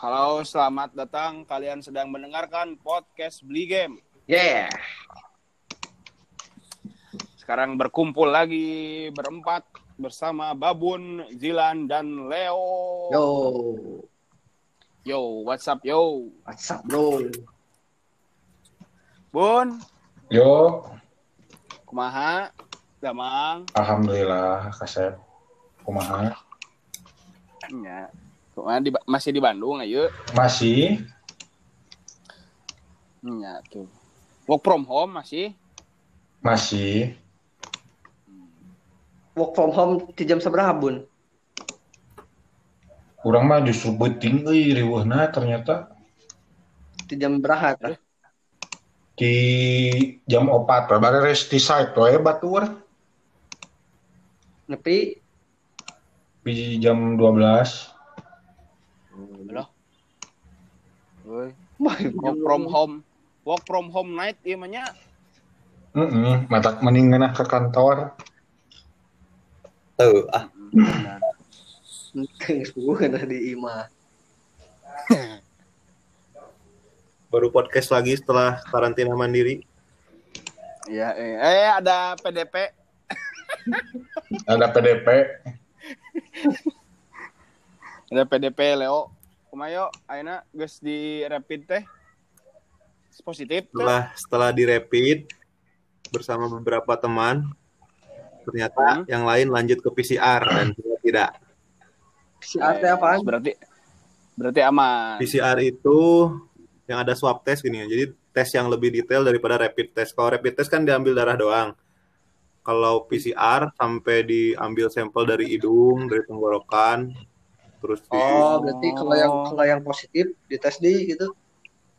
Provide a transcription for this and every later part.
Halo, selamat datang. Kalian sedang mendengarkan podcast Beli Game. Yeah. Sekarang berkumpul lagi berempat bersama Babun, Zilan, dan Leo. Yo. Yo, what's up, yo? What's up, bro? Bun, Yo, kumaha? Damang. alhamdulillah kasep. Kumaha? Ya. Kumaha di, masih di Bandung ayo? Masih? Ya, tuh. Work from home masih? Masih. Work from home di jam seberapa, Bun? Kurang mah justru beting euy riweuhna ternyata Di jam berapa? tah? di jam 4 we bare resti site we batur Nepi di jam 12. Halo. Woi, work from home. Work from home night ieu mah nya. Heeh, matak mending ngeunah ke kantor. Tuh, ah, Bukan di Ima. baru podcast lagi setelah karantina mandiri. Ya, eh, eh ada PDP. Ada PDP. Ada PDP Leo. Kumayo ayeuna geus di rapid teh. Positif teh. Setelah setelah direpit bersama beberapa teman, ternyata Hmm. yang lain lanjut ke PCR dan tidak. PCR teh apaan? Berarti berarti aman. PCR itu yang ada swab test gini ya. Jadi tes yang lebih detail daripada rapid test. Kalau rapid test kan diambil darah doang. Kalau PCR sampai diambil sampel dari hidung, dari tenggorokan, terus di- Oh, berarti kalau yang kalau yang positif dites di gitu.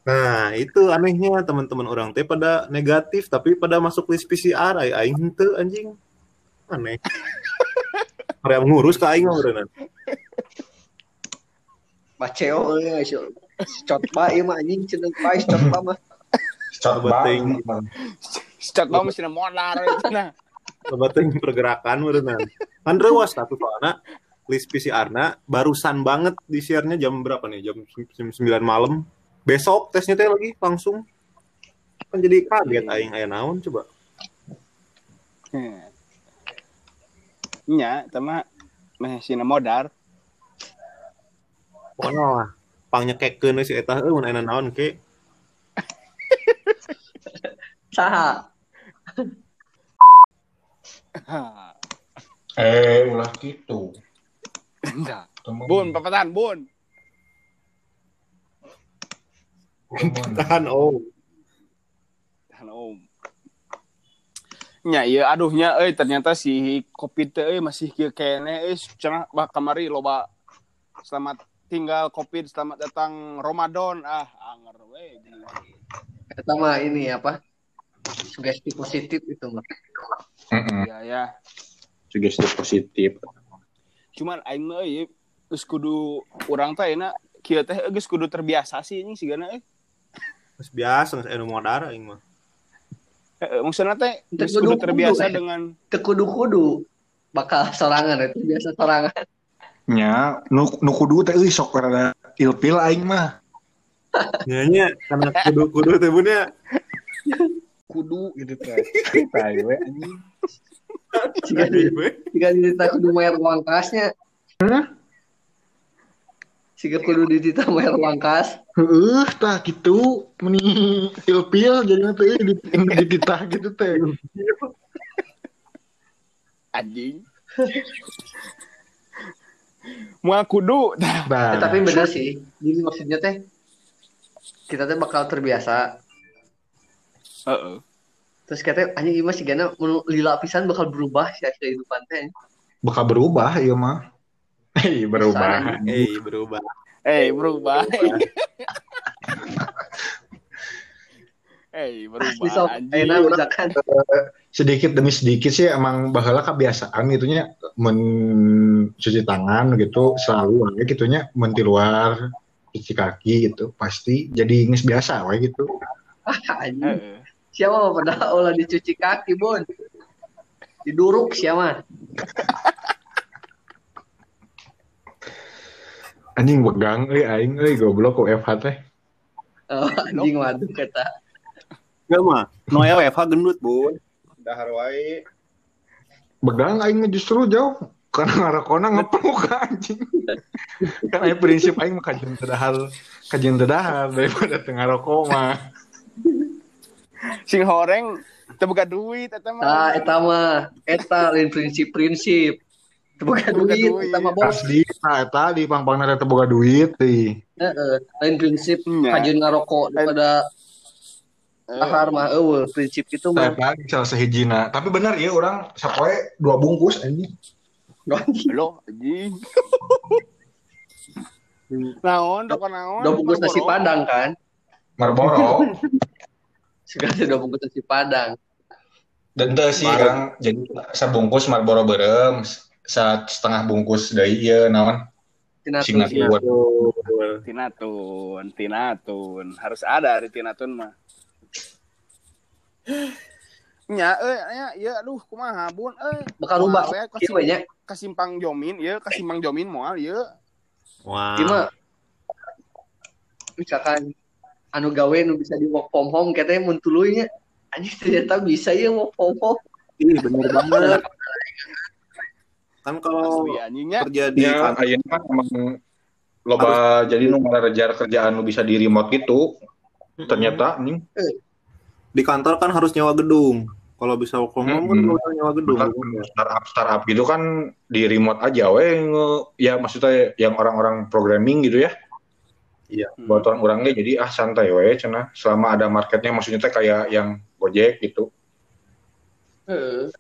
Nah, itu anehnya teman-teman orang teh pada negatif tapi pada masuk list PCR ai aing teu anjing. Aneh. Area ngurus ka aing mah berenang. Baceo euy, si Cot bae mah anjing cenah bae cot ba mah. Beting. bang. Scat bau mesin modal nah. Coba pergerakan berenang. Kan rewas satu soalnya list PCR-na barusan banget di share-nya jam berapa nih? Jam 9 malam. Besok tesnya teh lagi langsung. Kan jadi kaget aing aya naon coba. Nya, tema mesin modal. Pokoknya lah pang nyekekeun si eta heuh mun aya naon ke. Saha? Eh, ulah gitu. Enggak. Bun, papatan, bun. Tahan oh. Tahan om. Nya iya aduhnya euy ternyata si Covid teh euy masih kieu kene euy cenah bah kamari loba selamat tinggal Covid selamat datang Ramadan ah anger we gila. Eta mah ini apa? Sugesti positif itu mah. Heeh. ya ya Sugesti positif. Cuman aing mah euy geus kudu urang teh ayeuna kieu teh geus kudu terbiasa sih ini sigana euy Geus biasa geus aya nu modar aing mah. Heeh, maksudna teh geus kudu terbiasa eh. dengan Teu kudu-kudu bakal sorangan itu biasa sorangan. Nya, nu nu kudu teh euy sok rada ilpil aing mah. Nyanya karena kudu-kudu teh bun ya. Kudu gitu teh. Tai we anjing. Jika ditita kudu mayar uang kasnya. Jika kudu ditita mayar uang kas. Heeh, tah gitu meni ilpil jadi teh di dititah gitu teh. anjing Mua kudu Eh, Nah, tapi bener sih. Jadi maksudnya teh kita teh bakal terbiasa. Heeh. Terus kita anjing ieu mah sigana mun lila pisan bakal berubah sih kehidupan teh. bakal berubah ieu mah. Hei, berubah. Eh berubah. Eh berubah. Eh berubah anjing. enak misalkan sedikit demi sedikit sih emang bahala kebiasaan gitunya mencuci tangan gitu selalu aja gitunya menti luar cuci kaki gitu pasti jadi nges biasa wae gitu anjing. Siapa mah pada olah dicuci kaki, Bon. Diduruk siapa? Anjing begang euy aing euy goblok ku FH teh. Oh, anjing waduh kata. Enggak mah. No ya WFH gendut, Bun. Dahar wae. Begang aing mah justru jauh. Karena ngarakona ngepeluk anjing. kan aing prinsip aing mah kajian tedahar kajian tedahar daripada tengah rokok mah. Sing horeng teu boga duit eta mah. Ah, eta mah eta lain prinsip-prinsip. Teu boga Teu boga duit, duit. eta mah bos. Asli, nah eta di pang-pangna teh boga duit teh. Heeh, lain prinsip Nya. kajian ngarokok daripada Eh, ahar mah eueuh prinsip itu mah. Saya salah sehijina. Tapi benar ya orang sapoe dua bungkus anjing. Lo anjing. Naon dok naon? Dua bungkus nasi padang kan? Marlboro. Sekarang dua bungkus nasi padang. Dan teu sih orang jadi sabungkus Marlboro berem saat setengah bungkus dari ieu naon Tina Singa tuh. buat Tinatun, tinatun. Harus ada di tinatun mah. Nya, eh, nya, ya, aduh, kumaha bun, eh, Bakal rubah kieu we nya. kasimpang jomin, ya, kasimpang jomin moal, ya. Wah. Ieu mah misalkan anu gawe nu bisa di work from home katanya mun tuluy nya. Anjing ternyata bisa ya work from home. Ih, bener banget. Kan kalau kerja di Ya, kantor kan emang loba jadi nu ngarejar kerjaan nu bisa di remote gitu. Ternyata anjing di kantor kan harus nyewa gedung. Kalau bisa work from home kan Hmm. usah nyewa gedung. startup startup gitu kan di remote aja we nge- ya maksudnya yang orang-orang programming gitu ya. Buat orang orangnya jadi ah santai we cenah selama ada marketnya maksudnya teh kayak yang Gojek gitu. Heeh.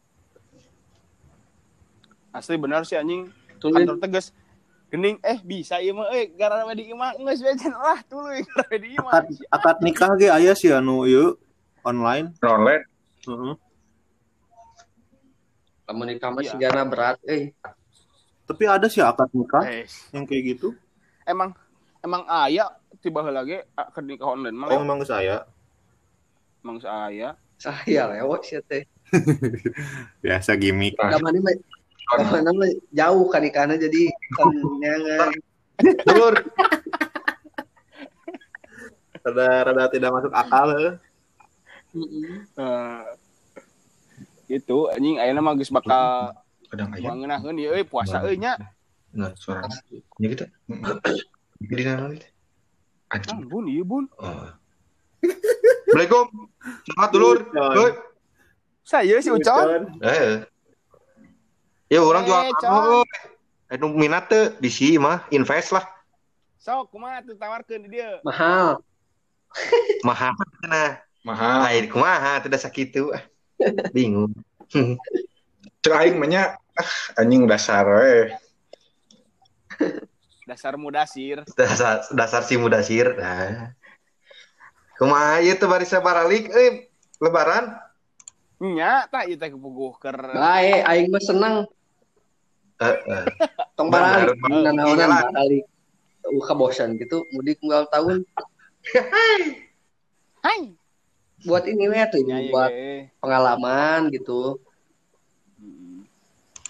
Asli benar sih anjing. Tuluy Kantor tegas. Gening, eh bisa ieu mah, eh, gara di imah, geus we cenah lah, tuluy gara di imah. Akad, akad nikah ge aya sih anu ieu online. Online Heeh. lamun nikah mah Iya. sigana berat euy. Tapi ada sih akad nikah Eh, yang kayak gitu. emang emang aya tiba ge ah, ke nikah online mah Oh, emang ke saya. emang saya. Saya lewat sih teh. Biasa gimmick. Mana mah jauh kan ikana jadi kenyangan. Dulur, Rada rada tidak masuk akal. eh. Heeh. Eh, itu anjing ayeuna mah geus bakal kadang aya. mangeunahkeun ieu euy puasa euy nya. Nah, suara nya gitu. Jadi naon itu? Anjing. Ah, bun ieu bun. Oh. Assalamualaikum. Selamat dulur. Heuy. Saya si Ucon. Eh. Ya orang Eh, jual apa? Anu minat teh di si mah invest lah. Sok kumaha tuh tawarkeun di dieu. Mahal. Mahal nah. Mahal. Lain kumaha teh da sakitu. Ah, Bingung. Cek aing mah nya ah anjing dasar we. Dasar mudasir. Dasar dasar si mudasir. Nah. Kumaha ieu teh bari sabaralik euy lebaran. Nya tak ieu teh kepuguh keur Bae aing mah seneng Eh, eh. tong baralik. Nanaonan baralik. Uh, kabosan gitu mudik unggal tahun Hai. buat ini we tuh Nya ieu buat ge. pengalaman gitu.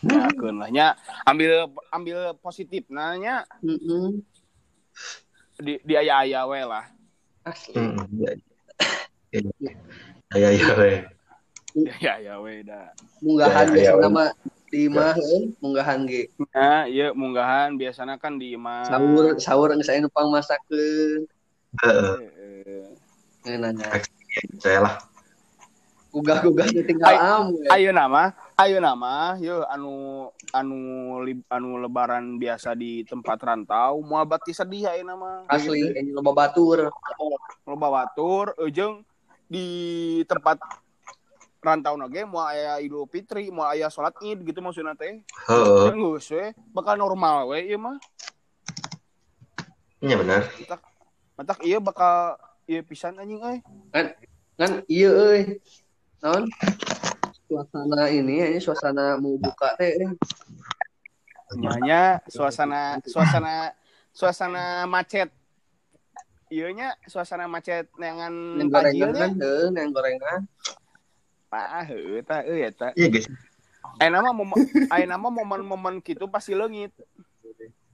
Hmm. Yakeun lah nya ambil ambil positif nanya Heeh. di di aya-aya we lah. Asli. Hmm, iya. Iya iya we. Di aya-aya we da. Munggahan Ya, nama di imah heuh, munggahan ge. Nya ieu munggahan biasana kan di imah. Sahur sahur geus aya numpang masakeun. Heeh. Heeh. Ngeunana. Saya lah. Gugah-gugah tinggal Ay- am. we. Ayo nama, ayo nama, yo anu anu lib- anu lebaran biasa di tempat rantau, moal bati sedih ayo nama. Asli ini loba batur. Loba batur, ujung di tempat rantau nage moal aya Idul Fitri, moal aya salat Id gitu maksudna teh. Geus we, bakal normal we ieu mah. Iya benar. Matak ieu bakal ieu pisan anjing euy. Kan iya euy. Naon? Suasana ini ini suasana mau buka teh. eh. Nyanya suasana suasana suasana macet. Ieu nya suasana macet tajil gorengan nya. kan yang gorengan. Tah heuh tah euy eta. Iya guys. Ayeuna mah momen ayeuna mah momen-momen kitu pasti leungit.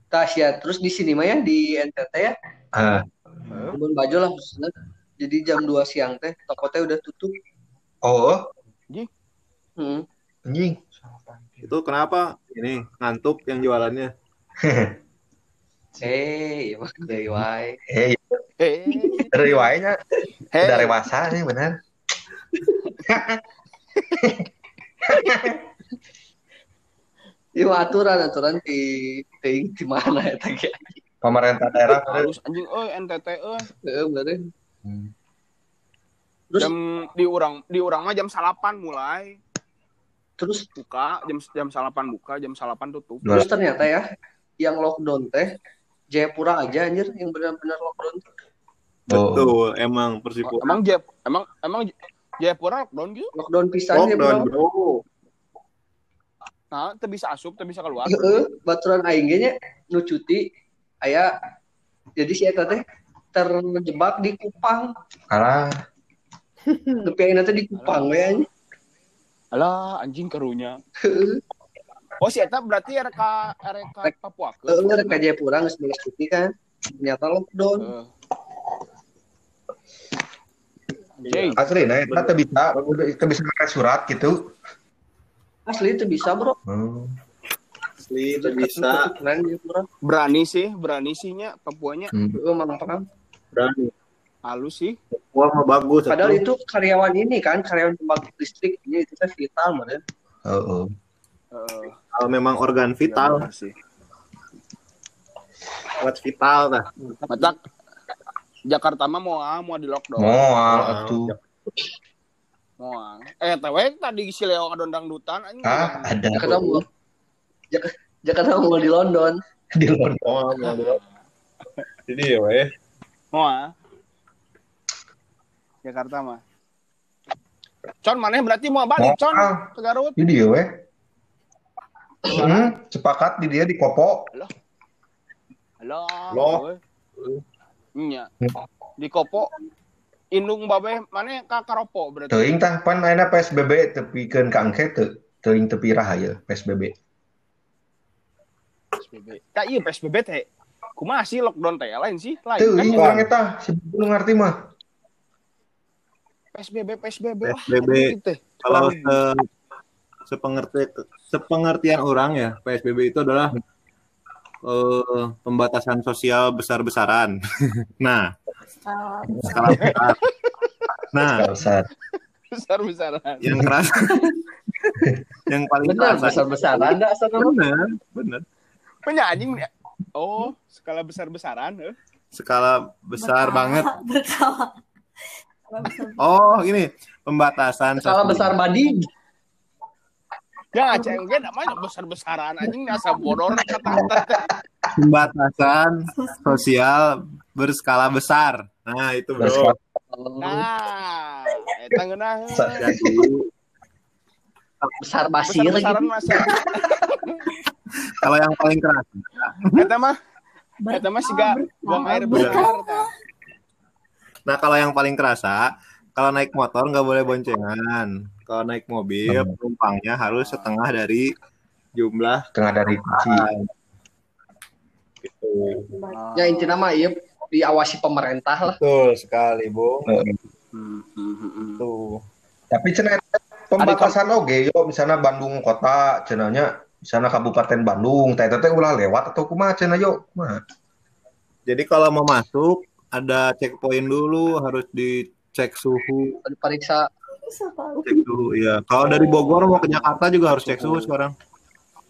Tas ya, terus di sini mah ya di NTT ya, Ah, Kebun Bajo lah maksudnya. Jadi jam 2 siang teh toko teh udah tutup. Oh, Hmm. anjing. Itu kenapa? Ini ngantuk yang jualannya. Eh, emang dari wae. Eh, Eh, dari wainya hey. udah dewasa nih benar. Itu aturan aturan di di, di mana ya teh? Pemerintah daerah halus anjing euy NTT euy. Heeh, bener. Hmm. Terus Jam di urang di urang mah jam salapan mulai terus buka jam jam salapan buka jam salapan tutup. terus ternyata ya yang lockdown teh Jayapura aja anjir yang benar-benar lockdown. Oh. Betul, emang Persipura. Emang Jaya emang emang Jayapura lockdown gitu? Lockdown pisan ya, Lockdown, Bro. bro. Nah, teu bisa asup, teu bisa keluar. Heeh, baturan aing ge nya nu cuti aya jadi si eta teh terjebak di Kupang. Alah, Tapi teh di Kupang anjing. Alah, anjing kerunya. Oh, si eta berarti RK RK Papua ke. Heeh, rek ka Jayapura geus beres cuti kan. Ternyata lockdown. Heeh. Anjing. asli nah kita teu bisa teu bisa pakai surat gitu. Asli itu bisa, Bro. Hmm. Asli, itu bisa. Berani sih, berani sihnya Papuanya Hmm. Heeh, mantap. Berani. Halus sih. Wah, mah bagus. Padahal itu karyawan ini kan, karyawan pembangkit listrik. Ini itu teh vital, man. Heeh. Heeh. Kalau memang organ vital, bener sih. alat vital nah. Matak Jakarta mah mau ah, mau di lockdown. Moal atuh. Mau. ah. Eh, tewe tadi si Leo ngadondang dutan anjing. Ah, ada Jakarta mau Jak- Jakarta mau di London. di luar. Oh, mau dulu. Jadi ya, weh. Mau ah. Jakarta mah. Con mana berarti mau balik Con ke Garut. Di dia weh. Hmm, sepakat di dia di Kopo. Halo. Loh. Nya. Di Kopo indung babe mana ka Karopo berarti. Teuing tah pan ayeuna PSBB tepikeun ka angke teu teuing tepi raha ya PSBB. PSBB. Ka ieu PSBB teh. Kumaha sih lockdown teh lain sih? Lain Teuing kan? urang eta si nu ngarti mah. PSBB PSBB lah. PSBB. teh. Kalau se sepengerti sepengertian orang ya, PSBB itu adalah eh, pembatasan sosial besar-besaran. nah, skala besar. Nah, Besar. besar-besaran. yang keras yang paling Benar, keras besar-besaran nama. benar, benar. Punya anjing Oh, skala besar-besaran eh. Skala besar banget. Berkala. Besar. Oh, ini pembatasan Skala sosial- besar bading. Ya ge namanya besar-besaran anjing asa bodor pembatasan sosial berskala besar. Nah, itu bro. Nah, eta ngeunah. Besar basir Besar-besaran gitu. kalau yang paling keras Eta mah eta mah siga buang air besar. Nah, kalau yang paling kerasa, kalau naik motor nggak boleh boncengan. Kalau naik mobil, Hmm. penumpangnya harus setengah dari jumlah Tengah dari kunci. gitu. Ya intinya mah iya diawasi pemerintah lah. Betul sekali, Bung. Hmm, hmm. Tuh. Tapi cenah pembatasan oge yo misalnya Bandung kota cenanya misalnya Kabupaten Bandung teh eta teh ulah lewat atau kumaha cenah yo kumaha Jadi kalau mau masuk, ada checkpoint dulu, harus dicek suhu. Diperiksa. Cek suhu, ya. Kalau dari Bogor mau ke Jakarta juga harus cek suhu sekarang.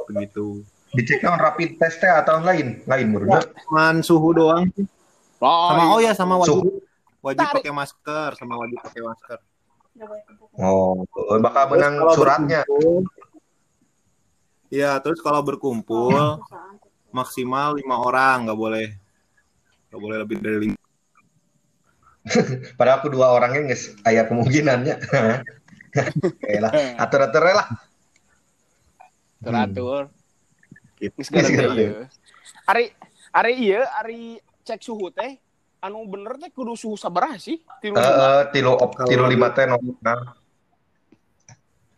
Begitu. dicek on rapid test atau lain lain menurutnya Cuman suhu doang. Oh, Sama oh ya sama wajib suhu wajib pakai masker, sama wajib pakai masker. Oh bakal Terus menang kalau suratnya berkumpul- Ya, terus kalau berkumpul maksimal lima orang, nggak boleh nggak boleh lebih dari lima. padahal aku dua orangnya nges aya kemungkinannya Oke lah atur-atur lah. Gitu. Geus gara ieu. Ari ari ieu ari cek suhu teh anu bener teh kudu suhu sabaraha sih? Tilu Eh, lima. eh, tilu op, tilu lima teh normal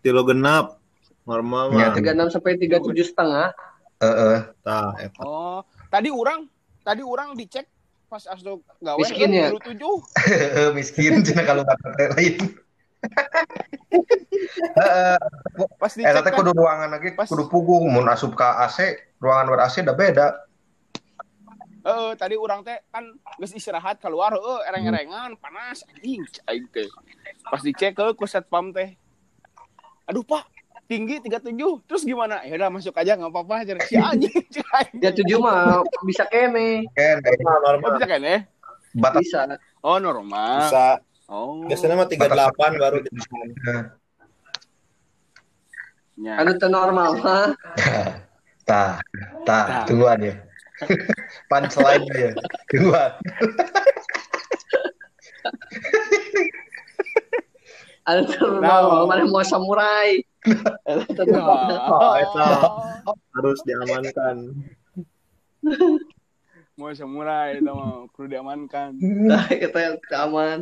Tilo genap normal Ya, mah. 36 sampai 37 setengah. Eh, eh. Tah, eta. Oh, tadi orang tadi orang dicek pas asdo gawe Miskin ya? eh, tujuh. Miskin cina kalau kata lain. Pas eh dicek kata kan, kudu ruangan lagi Pas- kudu pugung mun asup ke AC ruangan ber AC udah beda. Eh, tadi orang teh kan geus istirahat keluar eh ereng-erengan panas anjing aing teh. Pas dicek ke ku satpam teh. Aduh pak tinggi 37 terus gimana ya udah masuk aja nggak apa-apa aja si anjing. Ya tujuh mah bisa kene, eh, Normal, oh, bisa ya batas bisa. oh normal Bisa. oh Biasanya mah 38 baru ya. Anu teu normal mah. tah Tah. tungguan ya punchline ya tungguan Anu teu Nah. normal mana mau samurai. Teu normal. Oh, eta. harus diamankan. mau samurai itu mah perlu diamankan Nah, kita yang aman.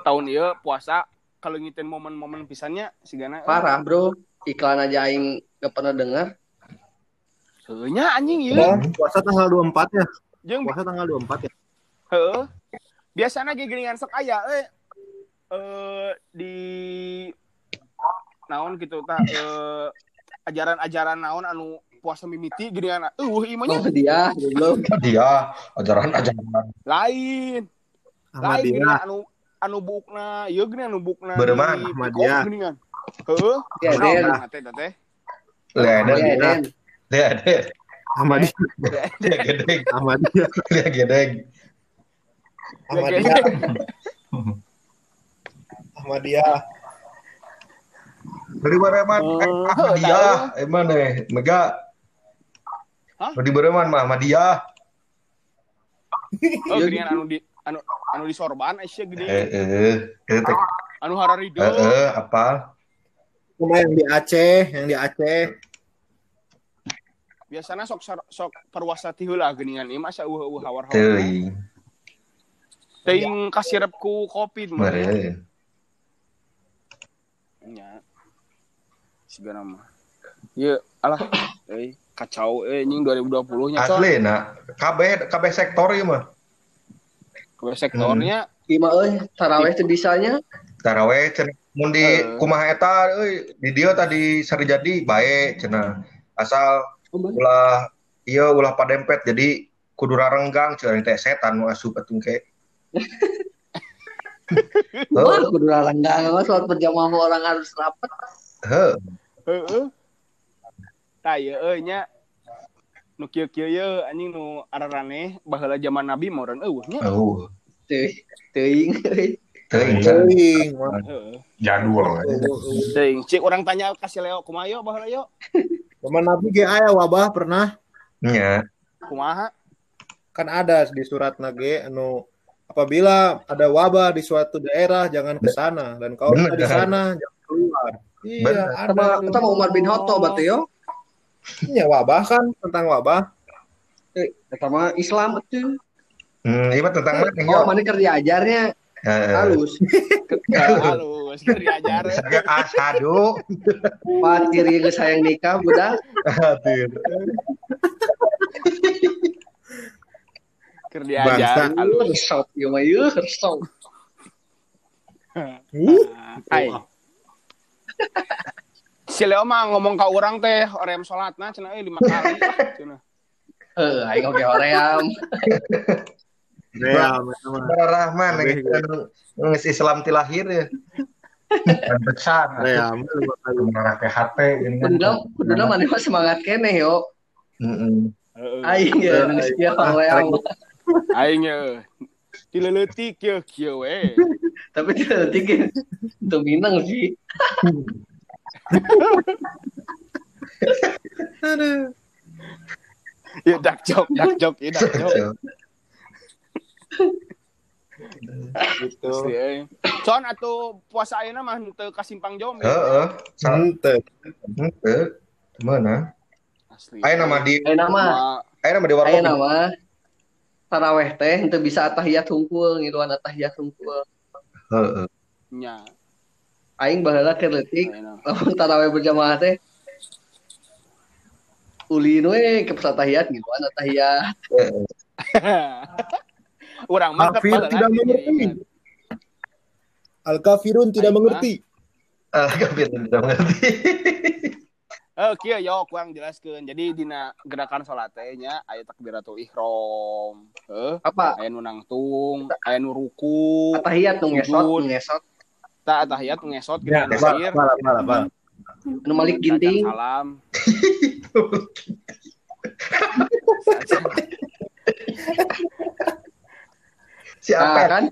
tahun iya puasa kalau ngitin momen-momen pisannya sigana Parah, Bro. Iklan aja aing gak pernah dengar. heunya anjing ieu Oh, puasa tanggal 24 ya? jeung Puasa tanggal 24 ya? heueuh biasana ge geuningan sok aya eh eh di naon gitu tah eh ajaran-ajaran naon anu puasa mimiti geuningan eueuh ieu mah nya. Oh, dia goblok. dia ajaran ajaran lain lain Ahmadiyah. geuningan anu anu bukna ieu geuningan anu bukna Bereman, di Ahmadiyah. Piko geuningan heueuh Ya, naon Den. tah teh teh Ya, Den. lihat ada Ahmadiyah. Ahmadiyah. gedeng Ahmadiyah. Ahmadiyah. dari mana man Oh, eh, Ahmadiyah emang eh mega. Hah? dari mana man mah Ahmadiyah oh geuningan anu di anu anu di sorban Aisyah gede. Eh eh eh anu hararido eh eh apa? Cuma yang di Aceh, yang di Aceh. biasanya sok sok perwasa ti heula geuningan ieu masa eueuh eueuh hawar hawar teuing. Teuing kasirep ku kopi mah nya. Sigana mah. Ieu alah. Euy kacau euy anjing 2020 nya asli nah kabeh kabeh sektor ieu mah. Ke sektornya. Ima euy, taraweh teu bisanya. taraweh cenah mun di Eh. kumaha eta euy di dieu tadi sari jadi bae cenah. Asal Oh, ulah iya ulah padempet jadi kudu rarenggang cenah teh setan nu asup atungke Wah, kudu laranggang mah sholat berjamaah orang harus rapat. heuh heeh tah ieu euy nya. Nu kieu-kieu ye anjing nu araraneh baheula zaman nabi mah urang eueuh nya. Oh Teuing, teuing euy. teuing Teuing. heeh jadul teuing cik urang tanya kasih Leo kumaha yo baheula yo? Zaman Nabi ge aya wabah pernah? Nya. Kumaha? Kan ada di surat nage anu apabila ada wabah di suatu daerah jangan ke sana dan kalau ada di sana jangan keluar. Iya, Bener. ada Sama sama Umar bin Khattab atuh yo. Iya, wabah kan tentang wabah. Eta mah Islam atuh. hmm mah tentang mana Oh, mana keur diajarnya Heeh. halus. halus keur diajar Saya asadu Pat diri geus hayang nikah budak. keur diajar halus Resop ieu mah ieu resop. Uh, Hai. Si Leo mah ngomong ka urang teh orem salatna cenah euy lima kali cenah. Heuh, aing oge hoream. ya, memang. Rahman ngeus Islam ti lahir ya dan besar Ya, mengarah PHT ini kan Kuduna kuduna mana semangat keneh yo. Heeh. Heeh. Aing ya geus hoream. Aing ye. Dileleutik kieu kieu we. Tapi tidak tinggi. Itu minang sih. Ya dak jok, dak jok, ya dak jok. gitu. Euy. Con atuh puasa ayeuna mah teu kasimpang jom. ya. Heeh. Sa- Ente. Henteu. Mana? Asli. Aya nama di Ayo nama, Kumaha- aya nama di ayo warkop. nama. Taraweh teh itu bisa atahiyat hungkul ngiluan atahiyat hungkul. Heeh. nya. Aing baheula keur leutik lamun taraweh berjamaah teh ulin we ke pesawat tahiyat gitu kan tahiyat Urang mah Kafir tidak mengerti. Al kafirun tidak mengerti. Ah, kafir tidak mengerti. Eh, kieu yo kurang jelaskeun. Jadi dina gerakan salat teh nya aya takbiratul ihram. Heuh, apa aya nu nangtung, aya nu ruku, tahiyat ngesot ngesot ta tahiyat ngesot Ya, gitu bal, nasir. bal, bal. nu malik ginting Salam. Si nah, kan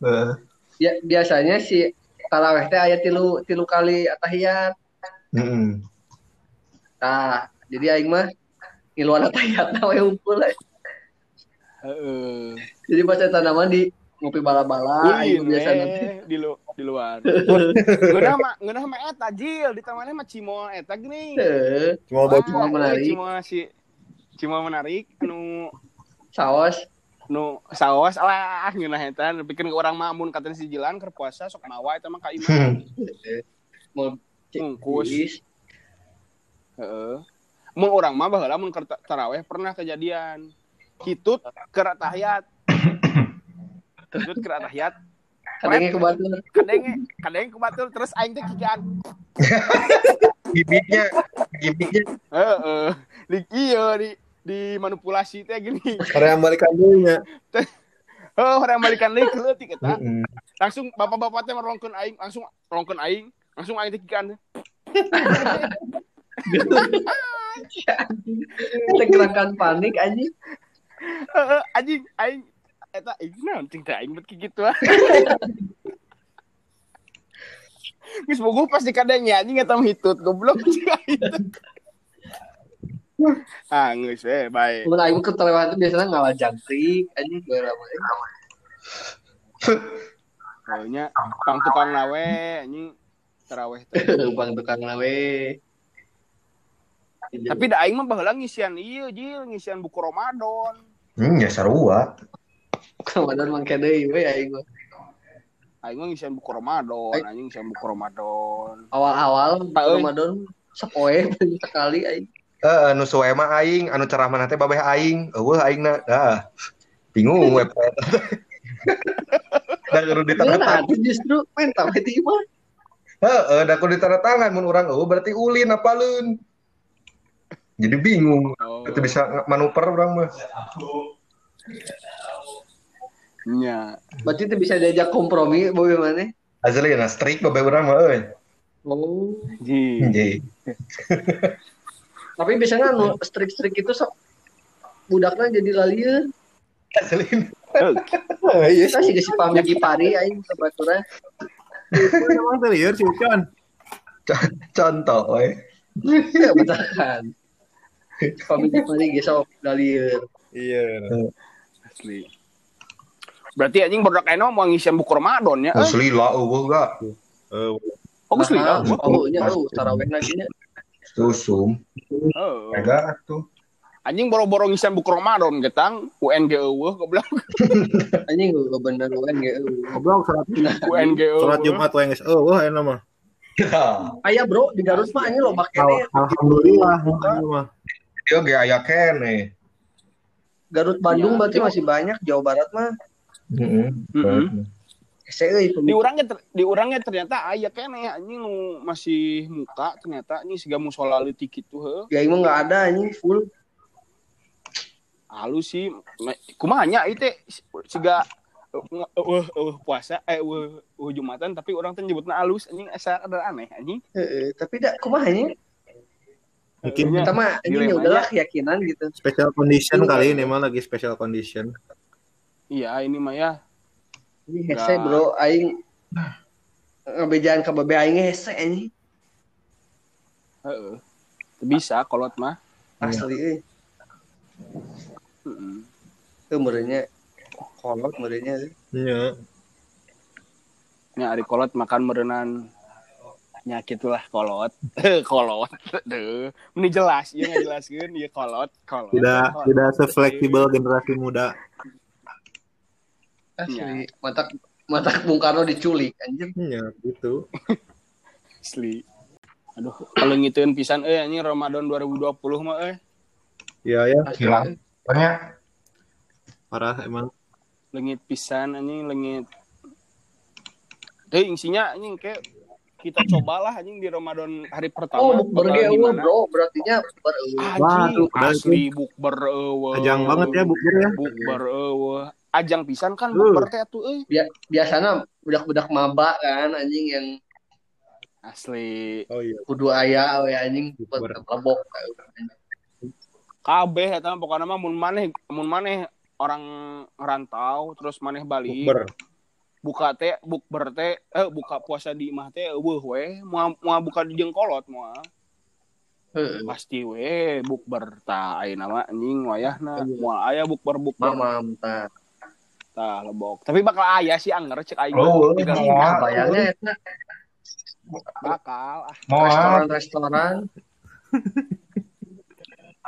Eh, ya, biasanya si taraweh teh aya tilu tilu kali tahiyat mm-mm. Nah jadi aing mah ngiluan tahiyat we we. Heeh. jadi baca tanaman di ngopi bala-bala aing biasa nanti di lu di luar. Ngeunah mah ngeunah mah eta jil di tamannya mah cimoal eta gini. Wah, bocah. cimoal menarik. Cimoal si cimoal menarik anu saos nu saos lah ngeunah eta bikin ke orang mamun katanya si jilan keur puasa sok mawa eta mah ka mau Bungkus. Heeh. Mun urang mah baheula mun keur ta- taraweh pernah kejadian. Hitut keur tahiyat. Hitut keur tahiyat. kadangnya ke batur Kadenge kadenge kebatul terus aing teh kikian. Gimiknya, gimiknya. Heeh. Di ieu di di manipulasi teh gini. Yang balikan dulu nya. Heuh, orang balikan deui keleutik eta. Mm-mm. Langsung bapak-bapak teh merongkeun aing, langsung rongkeun aing, langsung aing teh kikian. kita gerakan panik anjing Heeh, anjing aing eta aing naon cing teh aing bet kitu ah. Geus bogoh pasti kadang anjing eta hitut goblok. Ah, geus we bae. mun aing ke taraweh itu biasanya ngalah jangkrik anjing lama Pokoknya pang tukang lawe anjing taraweh teh. bang tukang lawe Tapi da aing mah baheula ngisian ieu jil, ngisian buku Ramadan. Hmm, ya sarua. Ramadan mangke deui we aing mah. Aing mah ngisian buku Ramadan, anjing ngisian buku Ramadan. awal-awal. Ramadan sepoe sekali aing Eh, anu suwe mah aing, anu cerah mana teh babeh aing. Eueuh aingna. Dah. Bingung we poe eta teh. Da kudu ditanda tangan. justru main itu mah. Heeh, da kudu ditanda tangan mun urang eueuh berarti ulin apaleun. Jadi bingung. Oh, Itu bisa manuver urang mah. nya. Berarti itu bisa diajak kompromi boy mana? Asli na strik babeh urang mah euy. Oh. Ji. Jadi Tapi biasanya anu strik-strik itu sok budaknya jadi lalieu. asli. Iya Kita sih geus pamit di pari aing sebaturan. Emang terakhir si Ucan. Contoh we. Ya betakan. Pamit di pari geus sok lalieu. Iya. Asli. Berarti anjing baru eno mau ngisian buku Ramadan ya. Eh, Asli lah eueuh ga. Eh, oh lihat. Nah, oh nya oh taraweh lagi nya. Susum. Heeh. Mega tuh. Anjing boro-boro ngisian buku Ramadan getang UNG eueuh goblok. Anjing gue bener kan ge. Goblok surat UNG eueuh. surat Jumat. Oh, wah enak mah. Aya bro di Garut mah anjing loba kene. Alhamdulillah. Ini. Dia ge aya kene. Garut Bandung Ya, berarti itu- masih banyak, Jawa Barat mah. Heeh. Di urangnya ter- di urangnya ternyata aya kene anjing nu masih muka ternyata anjing siga musola leutik kitu heuh. Ya emang nggak ada anjing full. Halus sih. Me- Kumaha nya ieu teh siga eueuh eueuh puasa eh eueuh eueuh Jumatan tapi orang teh nyebutna halus anjing asa ada aneh anjing. Heeh, tapi dak kumaha nya? Mungkin Iya. Kita mah ya Dilemanya. udahlah keyakinan gitu. special condition kali ini mah lagi special condition. Iya ini mah ya. Ini hese bro, aing ngabejaan ka babe aing hese anjing. Heeh. Bisa kolot mah. Asli euy. Heeh. Teu merenya kolot merenya. Iya. Nya ari kolot makan meureunan nyakit lah kolot. kolot. Deuh. Ini jelas, ieu ngajelaskeun ieu kolot, kolot. Tidak kolot. tidak sefleksibel generasi muda. Asli. Matak matak Bung Karno diculik anjir. Iya, gitu. Asli. Aduh, kalau ngituin pisan eh ini Ramadan 2020 mah eh Iya ya, Hilang. Banyak. parah emang. lengit pisan anjing lengit. Teh isinya anjing kayak kita cobalah anjing di Ramadan hari pertama. Oh, bukber ge eueuh, gimana. bro. Berartinya bukber eueuh. Padahal asli bukber eueuh. Ajang banget ya bukber ya. Bukber eueuh. Ajang pisan kan bukber teh atuh euy. Bia- Biasana budak-budak maba kan anjing yang Asli. Oh iya. kudu aya we anjing buat Bukber. lebok. Kabeh eta pokoknya mah mun maneh mun maneh orang ngerantau terus maneh balik Bukber. Buka teh bukber teh eh buka puasa di imah teh eueuh we. Moal moal buka di jengkolot moal Heeh. pasti we bukber tah ayeuna mah anjing wayahna. Iya. moal aya bukber bukber. Mamam tah. tah lebok. Tapi bakal aya sih anger cek aing. Oh, mau ah. Bayangnya eta bakal ah, Mau restoran-restoran.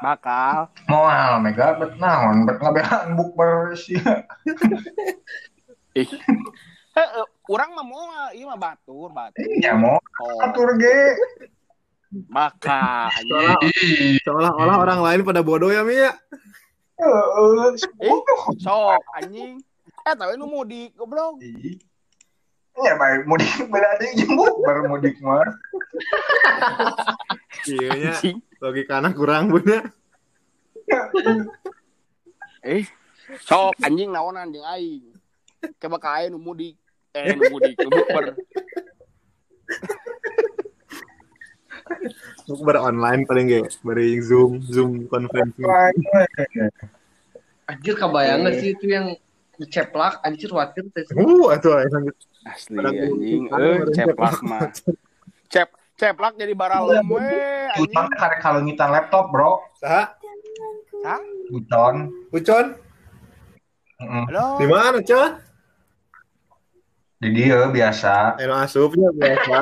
Bakal. Mau mega bet naon bet ngabehan bukber sih. ih Heeh, urang mah moal ieu mah batur batur Ya mau oh atur ge. Seolah, seolah-olah orang lain pada bodoh ya Mi ya. Heeh. Eh, sok anjing eh tapi nu mudik goblok Ya baik mudik beda deui jeung bukber mudik mah. Iya Logikana kurang punya. Eh, sok anjing naonan jeung aing. Coba ka aing nu mudik. Eh, nu mudik, nu bukber. Bukber online paling ge bari Zoom, Zoom conferencing. anjir kebayang sih itu yang diceplak anjir watir teh. Uh, atuh lanjut. Asli anjing. Eh, ceplak mah. Cep ceplak jadi baralem we Utang anjing. teh karek kalengitan laptop, Bro. Saha? Hah? Buton. Ucon, Heeh. Halo. di mana, Con? Di dia biasa. Eno asupnya biasa.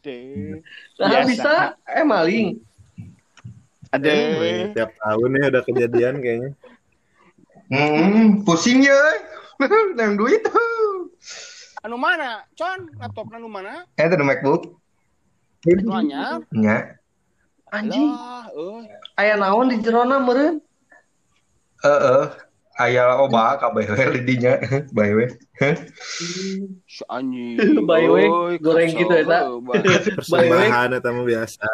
Deh. Nah, Biasa. bisa eh maling. Ada. Wih, Tiap tahun nih ada kejadian kayaknya. Hmm, pusing ya. Nang duit. Anu mana? Con, laptop anu mana? Eh, itu MacBook. Anu anyar. Nya. Anjing, Lah, euy. aya naon di jerona meureun? Heeh. Aya oba kabeh we di dinya. Bae we. Anjing. By the way, Euy, goreng gitu Bang. Persembahan eta mah biasa.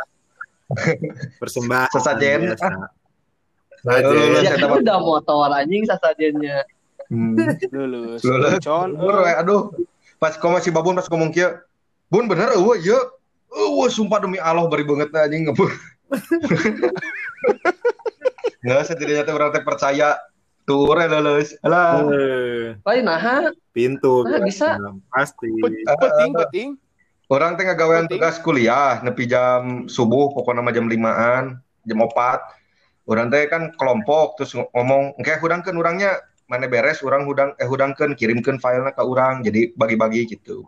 Persembahan. Sesajen. biasa. Lulus, Sesajen. Ya eta mah. udah motor anjing sasajennya. Hmm. Lulus. Lulus. Con, Bener, we. aduh. Pas kau masih babun pas ngomong kieu. Bun bener eueuh ieu. Eueuh sumpah demi Allah bari banget anjing ngebur. Nggak setidaknya teh urang teh percaya. Tuh we lulus. Alah. Eh, Lain naha, Pintu. Nah, bisa. Pasti. Pe- Peting, peting. Orang teh ngagawean Penting. tugas kuliah nepi jam subuh pokoknya mah jam limaan jam opat orang teh kan kelompok terus ngomong engke hudangkeun urangnya mana beres orang hudang eh hudangkeun kirimkeun filenya ke orang jadi bagi-bagi gitu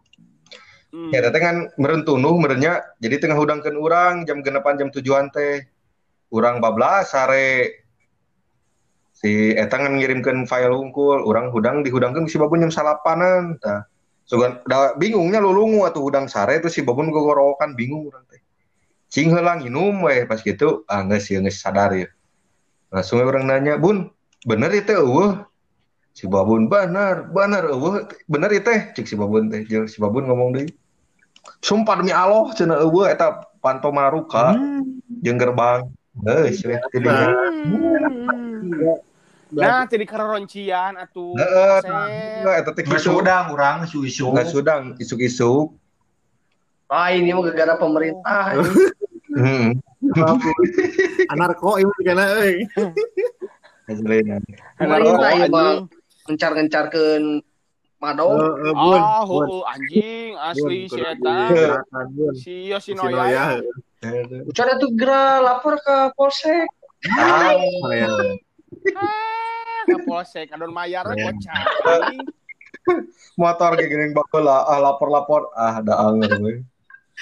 Hmm. ya teh kan meureun tunuh meureunnya jadi tengah hudangkeun urang jam genepan jam tujuan teh urang bablas sare si eta kan ngirimkeun file unggul urang hudang dihudangkeun si babun jam salapanan tah Sugan, da, bingungnya lulungu atau udang sare itu si babun gogorokan bingung urang teh. Cing heula nginum we pas gitu, ah geus sih geus sadar ya. Langsung we urang nanya, "Bun, bener itu eueuh?" Si babun, "Bener, bener eueuh, bener itu teh." Cik si babun teh, si babun ngomong deui. Sumpah demi Allah cenah eueuh eta panto maruka jeung gerbang. Teh dinya. Nah, jadi keroncian atuh. Heeh, Asep. nah, orang isu-isu. Nggak sudang isuk-isuk. Ah ini mah gara-gara pemerintah. anjing. Heeh. Anarko ieu kana euy. Hasilna. Pemerintah mah anjing. ngencar-ngencarkeun madong. Eh, eh, Bun. Ah, Bun. anjing asli Bun, si eta. digerakan, Bun. Si Si Yoshinoya. Noya. Ucan itu geura lapor ke polsek. Ah, Ya. Ah, ke polsek adon mayar kocak. anjing. motor kayak gini baheula ah lapor-lapor ah ada anger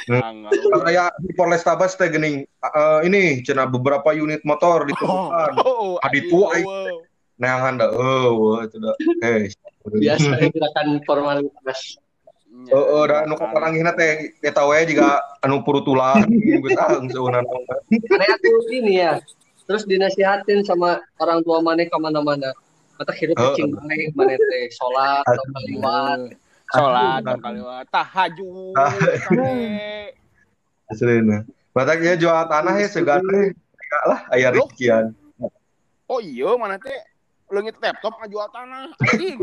aya di Polrestabes teh geuning eh, ini cenah beberapa unit motor ditemukan. Oh, Adi anjing, tua, aing. eueuh. Neangan da eueuh itu da. Hei. Biasa gerakan formalitas. Nya. Oh, oh, da nu kaparanggihna teh eta we juga anu purutulan geus ah seueunan. Mana tuh ini ya. Terus dinasihatin sama orang tua mana ke mana-mana. Mata hidup Oh. cing mana mana teh sholat atau kaliwat. Sholat dong kaliwat. Tahajud. kade. Aslinya. Batak ya jual tanah ya segan teh. Enggak lah aya Loh. rikian. Oh iya mana teh leungit laptop ngajual tanah anjing.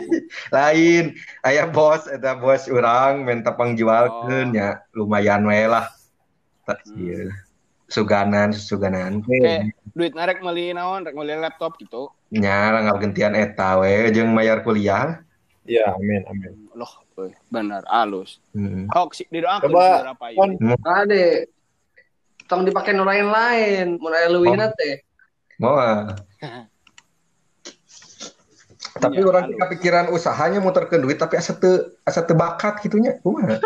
Lain aya bos eta bos urang minta pangjualkeun Oh. ya lumayan we lah. Tak Hmm. Suganan, suganan. Oke, duit narek meuli naon, rek meuli laptop gitu. Nya lah gentian eta we jeung mayar kuliah. Ya, amin, amin. Loh, euy, bener alus. Hmm. Hoax didoakeun Coba, berapa Kon. ini. Ade. Tong dipakai nu lain-lain. Mun aya leuwihna teh. Moal. Tapi Iya, orang kepikiran usahanya muterkeun duit tapi asa teu asa teu bakat gitunya. Kumaha?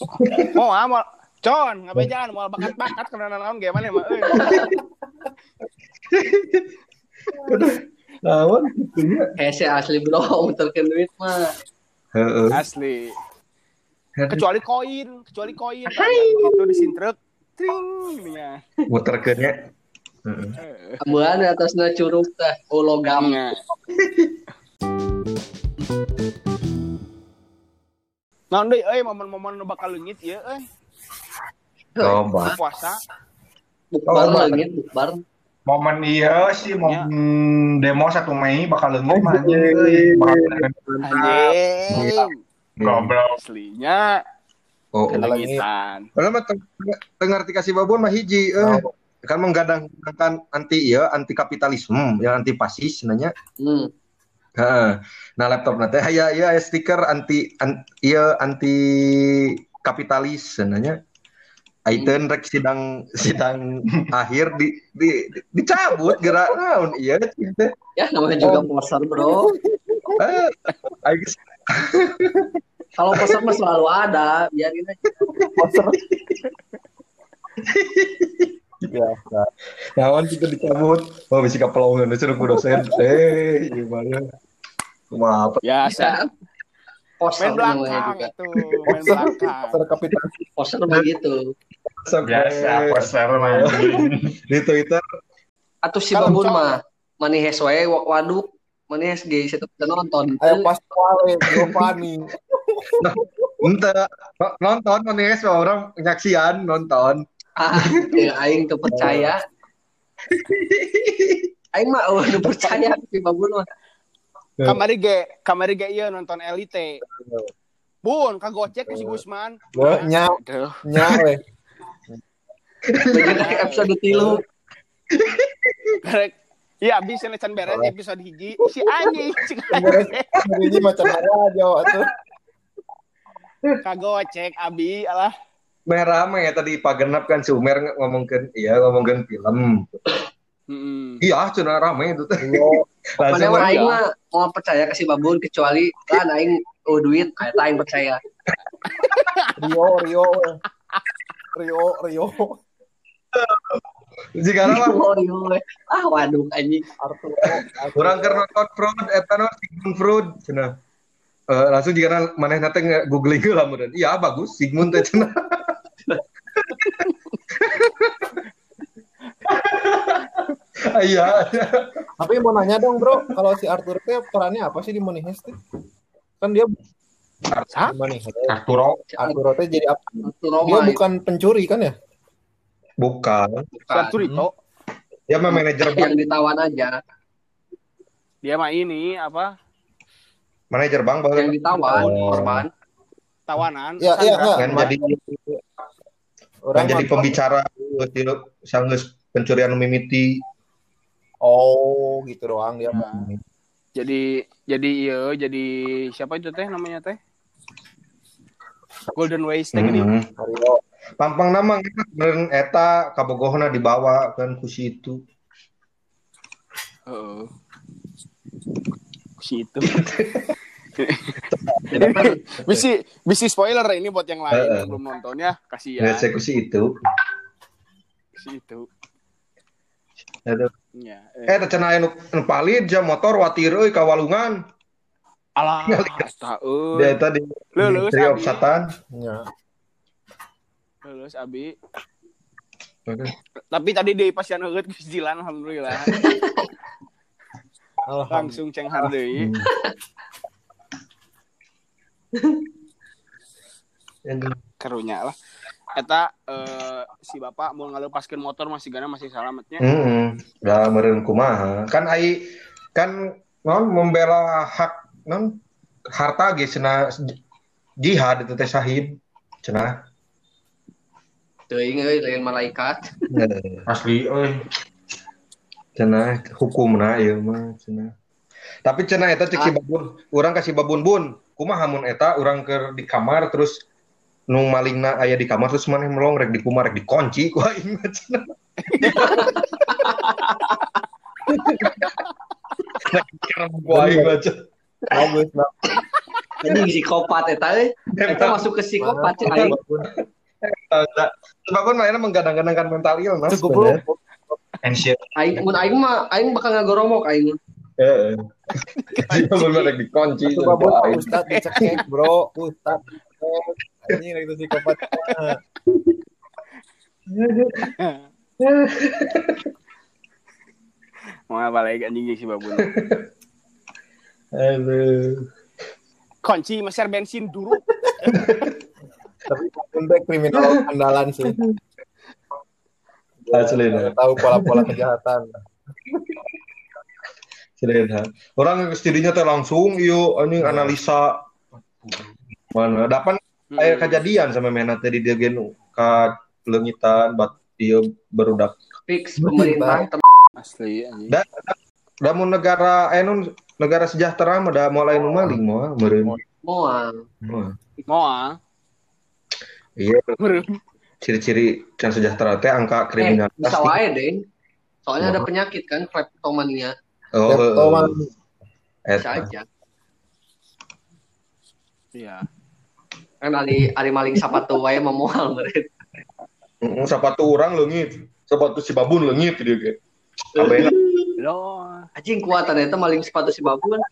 Mau ah, Con, ngabejaan mau bakat-bakat karena naon gimana mah euy. Lawan. Hese asli bro, muterkeun duit mah. Heeh. Asli. Kecuali koin, kecuali koin. Gitu disintrek. Tring nya. Muterkeun ya. Heeh. Eh, Ambuhan atasna curug teh. Oh logam. nya. Nah, deui euy momen-momen nu bakal leungit ieu euy. Coba. Puasa. Bukbar Oh, leungit, bukbar. momen iya sih momen demo 1 Mei bakal leungit mah anjing. Anjing. Goblok. Aslinya Oh, oh. kelengitan. Padahal mah teng- teu ngarti kasih babon mah hiji eh. Kan menggadang-gadangkan anti ya, anti kapitalisme, yang anti fasis nanya. Hmm. Heeh. Nah, laptop nanti aya ya stiker anti an, iya anti kapitalis nanya. Aiten rek sidang sidang akhir di, di, di- dicabut gerak naon iya teh. Ya namanya juga poster bro. Eh, Kalau poster mah selalu ada, biarin aja. Biasa. naon kita dicabut. Oh, bisa kapelongan suruh ku dosen. Eh, gimana? Maaf. Biasa. Poster Main namanya belakang juga. itu, main belakang. Poster kapitalis. Poster begitu. Biasa poster mah di Twitter Atau si babun mah manihes wae wa- waduk manihes ge situ nonton. Ayo pas wale, Giovanni. ente no- nonton ya orang nyaksian nonton. Ah, ya, aing tuh percaya. Aing mah oh, nu percaya si babun mah. Kamari ge, kamari ge iya nonton Elite. Bun, kagocek si Gusman. Loh, nya, Aduh. nya we. Begitu episode tilu. Karek Iya, bisa necan beres episode hiji. Si Beres. Ini macam apa Jawa tuh. kagocek abi alah. Merah mah ya tadi pagenap kan si Umer ng- ngomongkeun iya ngomongkeun film. Heeh. Iya cenah rame itu teh. Mana Langsung mah mah, aing mah mau percaya ke si babun kecuali kan aing oh duit, aing percaya. Rio, Rio. Rio, Rio. Jika mah iya. Ah, waduh anjing. Arturo. urang keur nonton Freud eta no Sigmund Freud cenah. Eh, langsung jika maneh nate googling lah meureun. Iya bagus Sigmund teh cenah. Iya. Tapi mau nanya dong bro, kalau si Arthur teh perannya apa sih di Money Heist? Kan dia. Arturo Arturo teh jadi apa? Itu Dia bukan pencuri kan ya? Bukan. Sarturito. Dia mah manajer bank, yang ditawan aja, Dia mah ini apa? manajer bank bahkan yang ditawan Oh. korban. Tawanan. Ya, iya, kan jadi Orang jadi pembicara geus sanggeus pencurian mimiti. Oh, gitu doang dia. mah. Nah, jadi jadi iya jadi siapa itu teh namanya teh? Golden Ways teh gini. Hmm. Rio. Pampang nama beneran eta kabogohna dibawa kan ku situ. Heeh. Si itu. Jadi kan Bisi bisi spoiler ini buat yang lain Heeh. yang belum nonton ya. Ya. Kasihan. Eksekusi itu. Si itu. Aduh. Ya. Eh, teu cenah anu anu palid jam motor watir euy ka walungan. Alah, eta Dia tadi of abi. Satan. Ya. Leuleus abi. Oke. Tapi tadi di pasian eueuh geus jilan alhamdulillah. Alhamdulillah. Langsung cenghar deui. Karunya lah. Eta eh, si bapak mau ngalepaskeun motor masih gana masih salametnya. Hmm, da meureun kumaha. Kan ai kan non membela hak non harta ge cenah jihad itu teh syahid cenah. Teuing euy lain malaikat. Asli euy. Cenah hukumna ieu mah cenah. Tapi cenah eta cek si babun, urang kasih babun bun. Kumaha mun eta urang keur di kamar terus nu malingna aya di kamar terus maneh melong rek di kumar rek dikunci ku aing mah cenah. Anjing psikopat eta euy. Eta masuk ke psikopat cek aing. Sebab pun mainnya menggadang-gadangkan mental illness. Cukup lu. bener. Anxious. Aing mun aing mah aing bakal ngagoromok aing. Heeh. Pun rek dikunci. Coba bro, Ustad dicekek, bro. Ustad. Ini itu psikopat. Mau apa lagi anjing si babun. Aduh. Kunci meser bensin dulu. Tapi untuk kriminal andalan sih. Asli dah. Tahu pola-pola kejahatan. Asli dah. Orang ke studinya teh langsung iyo anjing analisa mana dapat Hmm. aya kejadian sama mena teh di Degen ka leungitan bat ieu barudak. Fix pemerintah Asli anjing. Da, da mun negara eh nun negara sejahtera mah da mulai nu maling moal meureun. moal. Moal. Mau ah. Iya, ciri-ciri can sejahtera teh angka Eh, kriminalitas. bisa wae deh. Soalnya ada penyakit kan kleptomania. Oh, Kleptoman. Bisa eta. aja. Iya. Kan ari ari maling sapatu wae mah moal meureun. Heeh, sepatu orang leungit. Sepatu si babun leungit dia ge. Abena Lo. Anjing kuatan eta maling sepatu si babun.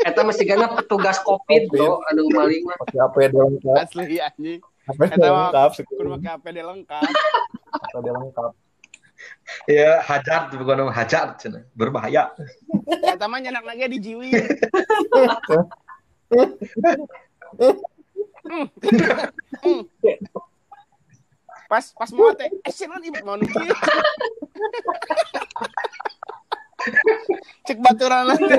Eta mesti gana petugas covid bro, anu maling mah. Pakai APD lengkap. Asli anjing. APD Eta mah lengkap. kudu make APD lengkap. APD lengkap. ya hajat bukan nama hajat cenah. Berbahaya. Eta mah nyenak lagi di jiwi. Pas pas mau teh, eh sih ibu mau. Cek baturan teh.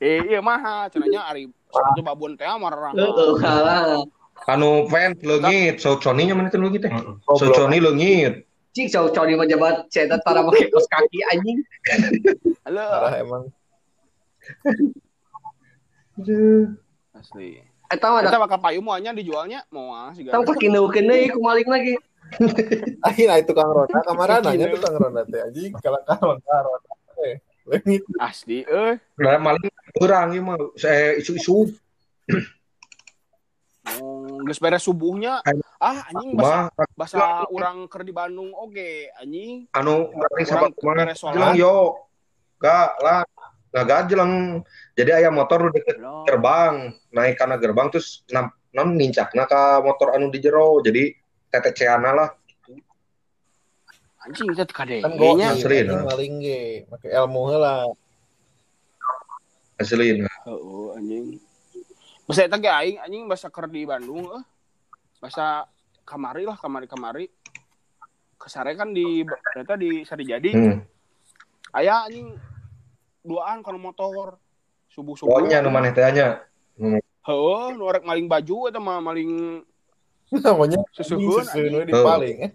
Eh iya mah cenanya ari satu babun teh marah. Heeh, kalah. Anu fans leungit, sauconi nya mana teh leungit teh? Goblok. Sauconi leungit. Cing cowok cowok di majabat cetak tara make kos kaki anjing. Halo. Parah emang. Asli. Eta mah Kita ada bakal payu moanya dijualnya mau ah sih tang kekineukeun deui ku maling lagi. Akhirnya itu Kang Rona, kamaran nanya tuh Kang Rona teh anjing kalau Kang Rona. Asli eh. Nah, maling urang ieu mah saya isu-isu Oh, geus beres subuhnya. Ah anjing bahasa bahasa orang ker di Bandung oke anjing. anu maling Urang sapat mana beres sholat. jelang yo. Gak lah. Gak jelang. Jadi aya motor di deket gerbang, naik karena gerbang terus nam, non nincakna ka motor anu di jero. Jadi teteceana lah. Anjing kita Kan kadenya. gua Asli, anjing nah. maling ge, make ilmu heula. Asli nah. Heeh anjing. Bahasa eta ge aing anjing bahasa ker di Bandung eh. Bahasa kamari lah kamari-kamari. Kesare kan di ternyata di Sarijadi. Hmm. Aya anjing duaan kana motor. Subuh-subuh. Pokoknya nu maneh teh anya. Heueuh, nu maling baju eta mah maling Namanya susuhun susun anjing. we dipaling eh.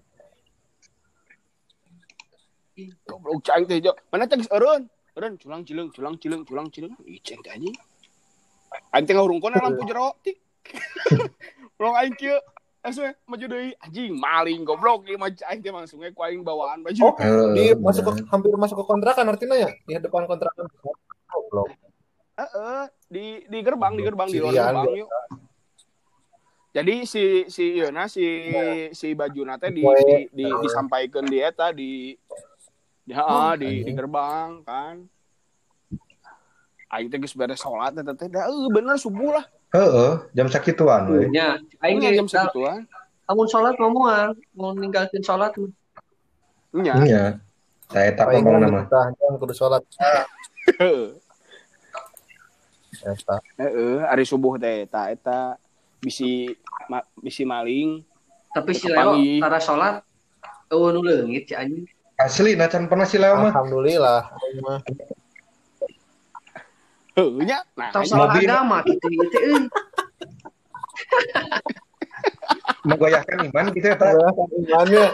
Goblok cang teh jo. Mana teh geus eureun? Eureun culang cileung, culang cileung, culang cileung. Ih ceng teh anjing. Aing teh ngahurungkeun lampu jero. Tik. Belum aing kieu. Asuh maju deui anjing maling goblok ieu mah aing teh langsung ku aing bawaan baju. Oh, di masuk ke, hampir masuk ke kontrakan artinya ya di depan kontrakan. Goblok. Heeh, di di gerbang, di gerbang di luar gerbang yuk. Jadi si si Yona si si bajuna teh di, di, di disampaikan di eta di Ya, ah, di, di gerbang kan. Aing teh geus beres salat eta teh. Da eueuh bener subuh lah. Heeh, jam sakituan we. nya aing jam segituan. lamun salat mau moal mau ninggalkeun salat mah. Nya. Iya. Saya tak ngomong nama. Tah, kudu sholat. Heeh. Eta. Heeh, hari subuh teh eta eta bisi ma, bisi maling. tapi si. Leo tara salat eueuh nu leungit si anjing Asli, nacan pernah si Leo mah. Alhamdulillah. Aing mah. Heuh nya. Nah, mobil. agama gitu gitu euy Menggoyahkan iman gitu ya? Ya, kan imannya.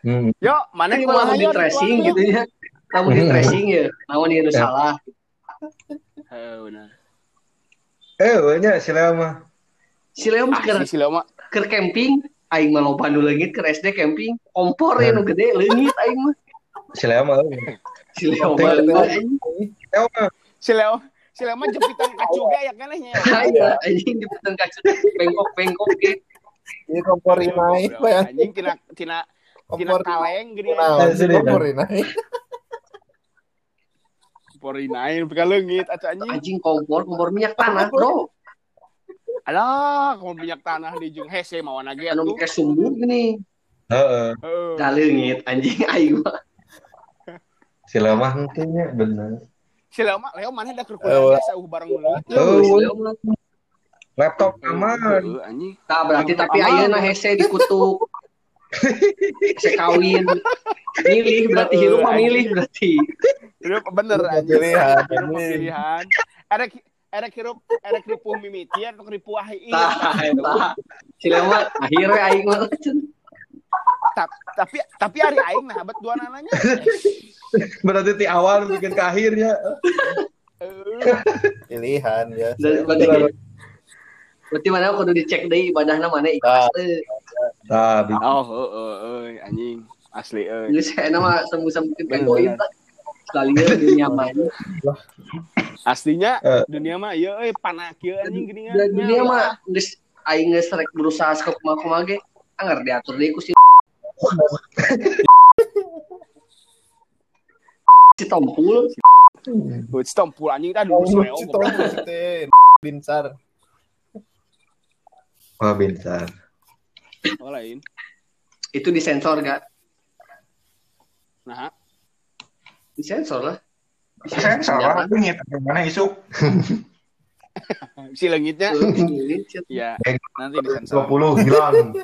Hmm. Yo, mana ini malah di tracing gitu ya lamun di tracing ya ieu nu Ya. salah Heuh bener. Eh, nya si Leo mah. si Leo mah Leo mah. keur camping aing mah loba nu leungit keur SD camping kompor ya nu gede leungit aing mah Si Leo mah. si Leo mah Leo mah. Si Leo si Leo mah jepitan kacu ge ya kenehnya. aya anjing peteng kacu bengkok-bengkok ge Ini kompor ya? Anjing tina tina tina Kompor kaleng gini. Nah, Asli, kompor. Porinain pika leungit atuh anjing. anjing kompor kompor minyak tanah bro Alah, kalau minyak tanah di jeung hese mau lagi anu make sumbu gini Heeh. Da leungit anjing aing mah Si Leo mah henteunya bener. Si mah Leo mana da keur Eh, kuliah sauh bareng mah Laptop aman. Anjing. Nah, berarti tapi ayeuna hese dikutuk. Hese kawin. Milih berarti hirup mah milih berarti. Hirup bener anjing. Pilihan, pilihan. Erek erek hirup erek ripuh mimiti atau ripuh ahli. Tah, tah. Si lewat akhirnya aing mah. Tapi tapi hari aing nah bet dua nananya. Berarti ti awal bikin ke akhirnya. Pilihan ya. Dan berarti berarti mana kudu dicek deui ibadahna mana ikhlas teu. Nah, bi- Oh, heeh, euy, anjing. Asli euy. Geus enak mah sembuh-sembuh Bener, Sekali dunia mah. Aslinya Eh. dunia mah ieu euy panah kieu anjing gini Dan dunia mah geus aing geus rek berusaha ke kumaha ge anger diatur deui ku si si tompul Buat stompul anjing tah dulu si Leo. Cito, goblok. Cito. Binsar. Wah, bintar. Oh, lain. itu disensor gak? Nah, Disensor lah. Salah, bingit. Mana isuk? si langitnya ya nanti disensor. 20 hilang.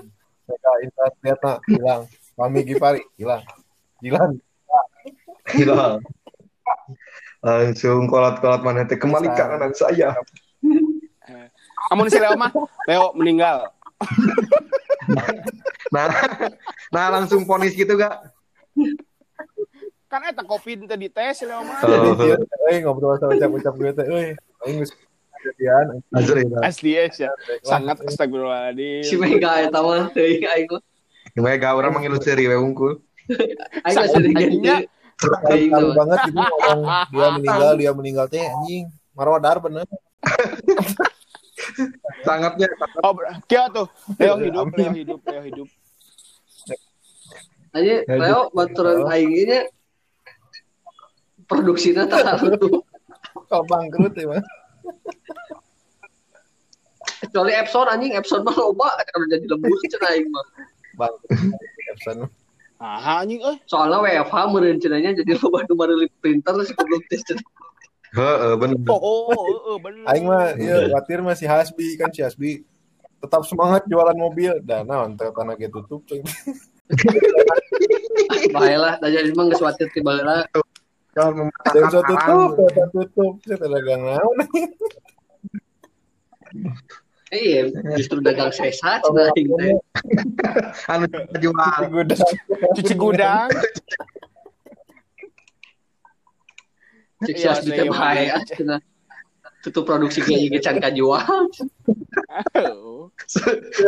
Mereka internet nak hilang. Kami Gipari hilang. Hilang. Hilang. Langsung kolot-kolot mana teh kembalikan anak saya. Amun si Leo mah Leo meninggal. Nah, nah langsung ponis gitu gak? Kan eta covid teh dites si Leo mah. Oh, Eh ngobrol sama ucap-ucap gue teh. Eh, aing geus kejadian. asli. Asli ya, sangat astagfirullahaladzim. si Mega eta mah teuing aing mah. Mereka orang manggil seri we unggul. Aing mah sering mah. banget gitu ngomong dia meninggal, dia meninggal teh anjing. Marwadar bener. Sangatnya Oh, kia tuh. Leo hidup, Leo hidup, Leo hidup. Aja Leo baturan aing nya produksinya terlalu Kalau bangkrut ya, Mas. kecuali Epson anjing Epson mah loba kalau jadi lembus cenah aing mah. Bangkrut. Epson. Ah, anjing euy. Soalnya WFH meureun cenahnya jadi loba nu meureulit printer sih goblok teh cenah. Heeh, bener. Oh, oh, oh, oh, bener. Aing mah iya khawatir mah si Hasbi kan si Hasbi tetap semangat jualan mobil. Dan naon teh tanah ge tutup. Bahelah da jadi mah geus watir ti baheula. Jangan mematahkan tutup, tangan. yang tutup. Saya dagang naon. Iya, justru dagang sesa cenah aing teh. Anu jual. Gudang. Cuci gudang. Cek Iya, sias ah, cenah. Tutup produksi ge ge can kajual.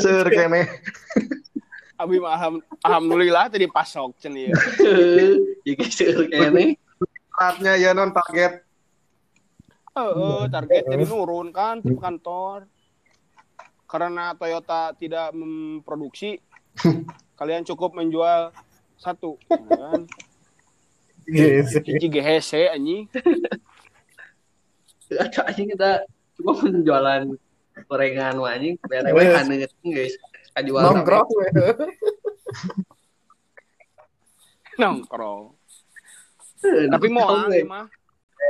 Seur kene. Abi mah alhamdulillah tadi pasok cen ieu. Iki seueur kene. Saatnya ya non target. Heeh, target jadi nurun kan di kantor. Karena Toyota tidak memproduksi, kalian cukup menjual satu kan Yes. hiji GHC anjing Ada anjing kita cuma menjualan gorengan wah anjing haneut guys. Kajual Nongkrong nongkrong Tapi tapi mau mah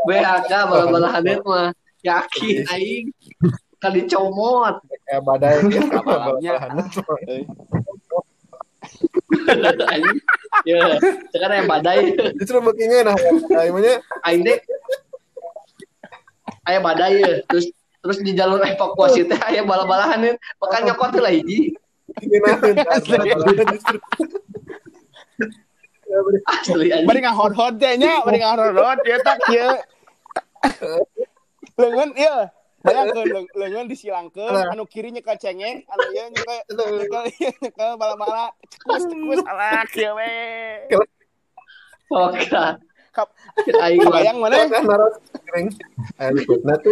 BHK bala-bala haneut mah yakin aing kali comot. Kayak badai gitu. Anjing. Ya, sekarang yang badai. Justru begini nah, namanya Aing deh. Aya badai ya. Terus terus di jalur evakuasi teh aya bala-balahan ya. Makanya nyokot lah hiji. Ngahod-hod teh nya. Bari ngahod-hod ya. Tak ieu bayangkeun leung- leungeun disilangkeun Nah. anu kiri nyekel cengeng anu ieu nyekel nyekel nyekel bala-bala. Cekus cekus. Alah kieu we. Oke. Kap- Aing bayang mana? Naros kering. Ayo ikut nanti.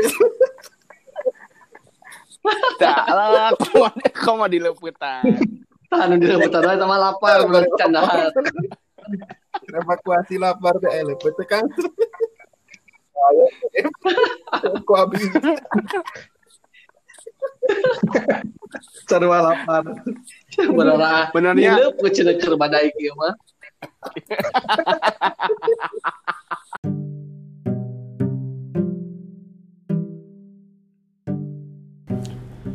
tak alah komo komo dileuputan anu di rebutan wae sama lapar berarti candaan. Evakuasi lapar teh ele teh kan. Habis. Sarua lapar. Beneran. benernya Nileup cenah keur badai kieu mah.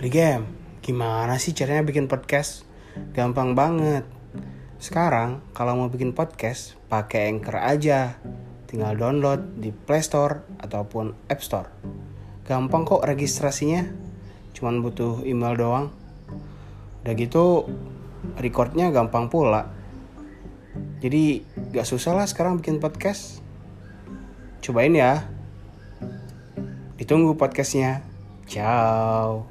Beli game, gimana sih caranya bikin podcast? Gampang banget. Sekarang kalau mau bikin podcast, pakai Anchor aja. Tinggal download di Play Store ataupun App Store. Gampang kok registrasinya. Cuman butuh email doang. Udah gitu, recordnya gampang pula. Jadi gak susah lah sekarang bikin podcast. Cobain ya. Ditunggu podcastnya. Ciao.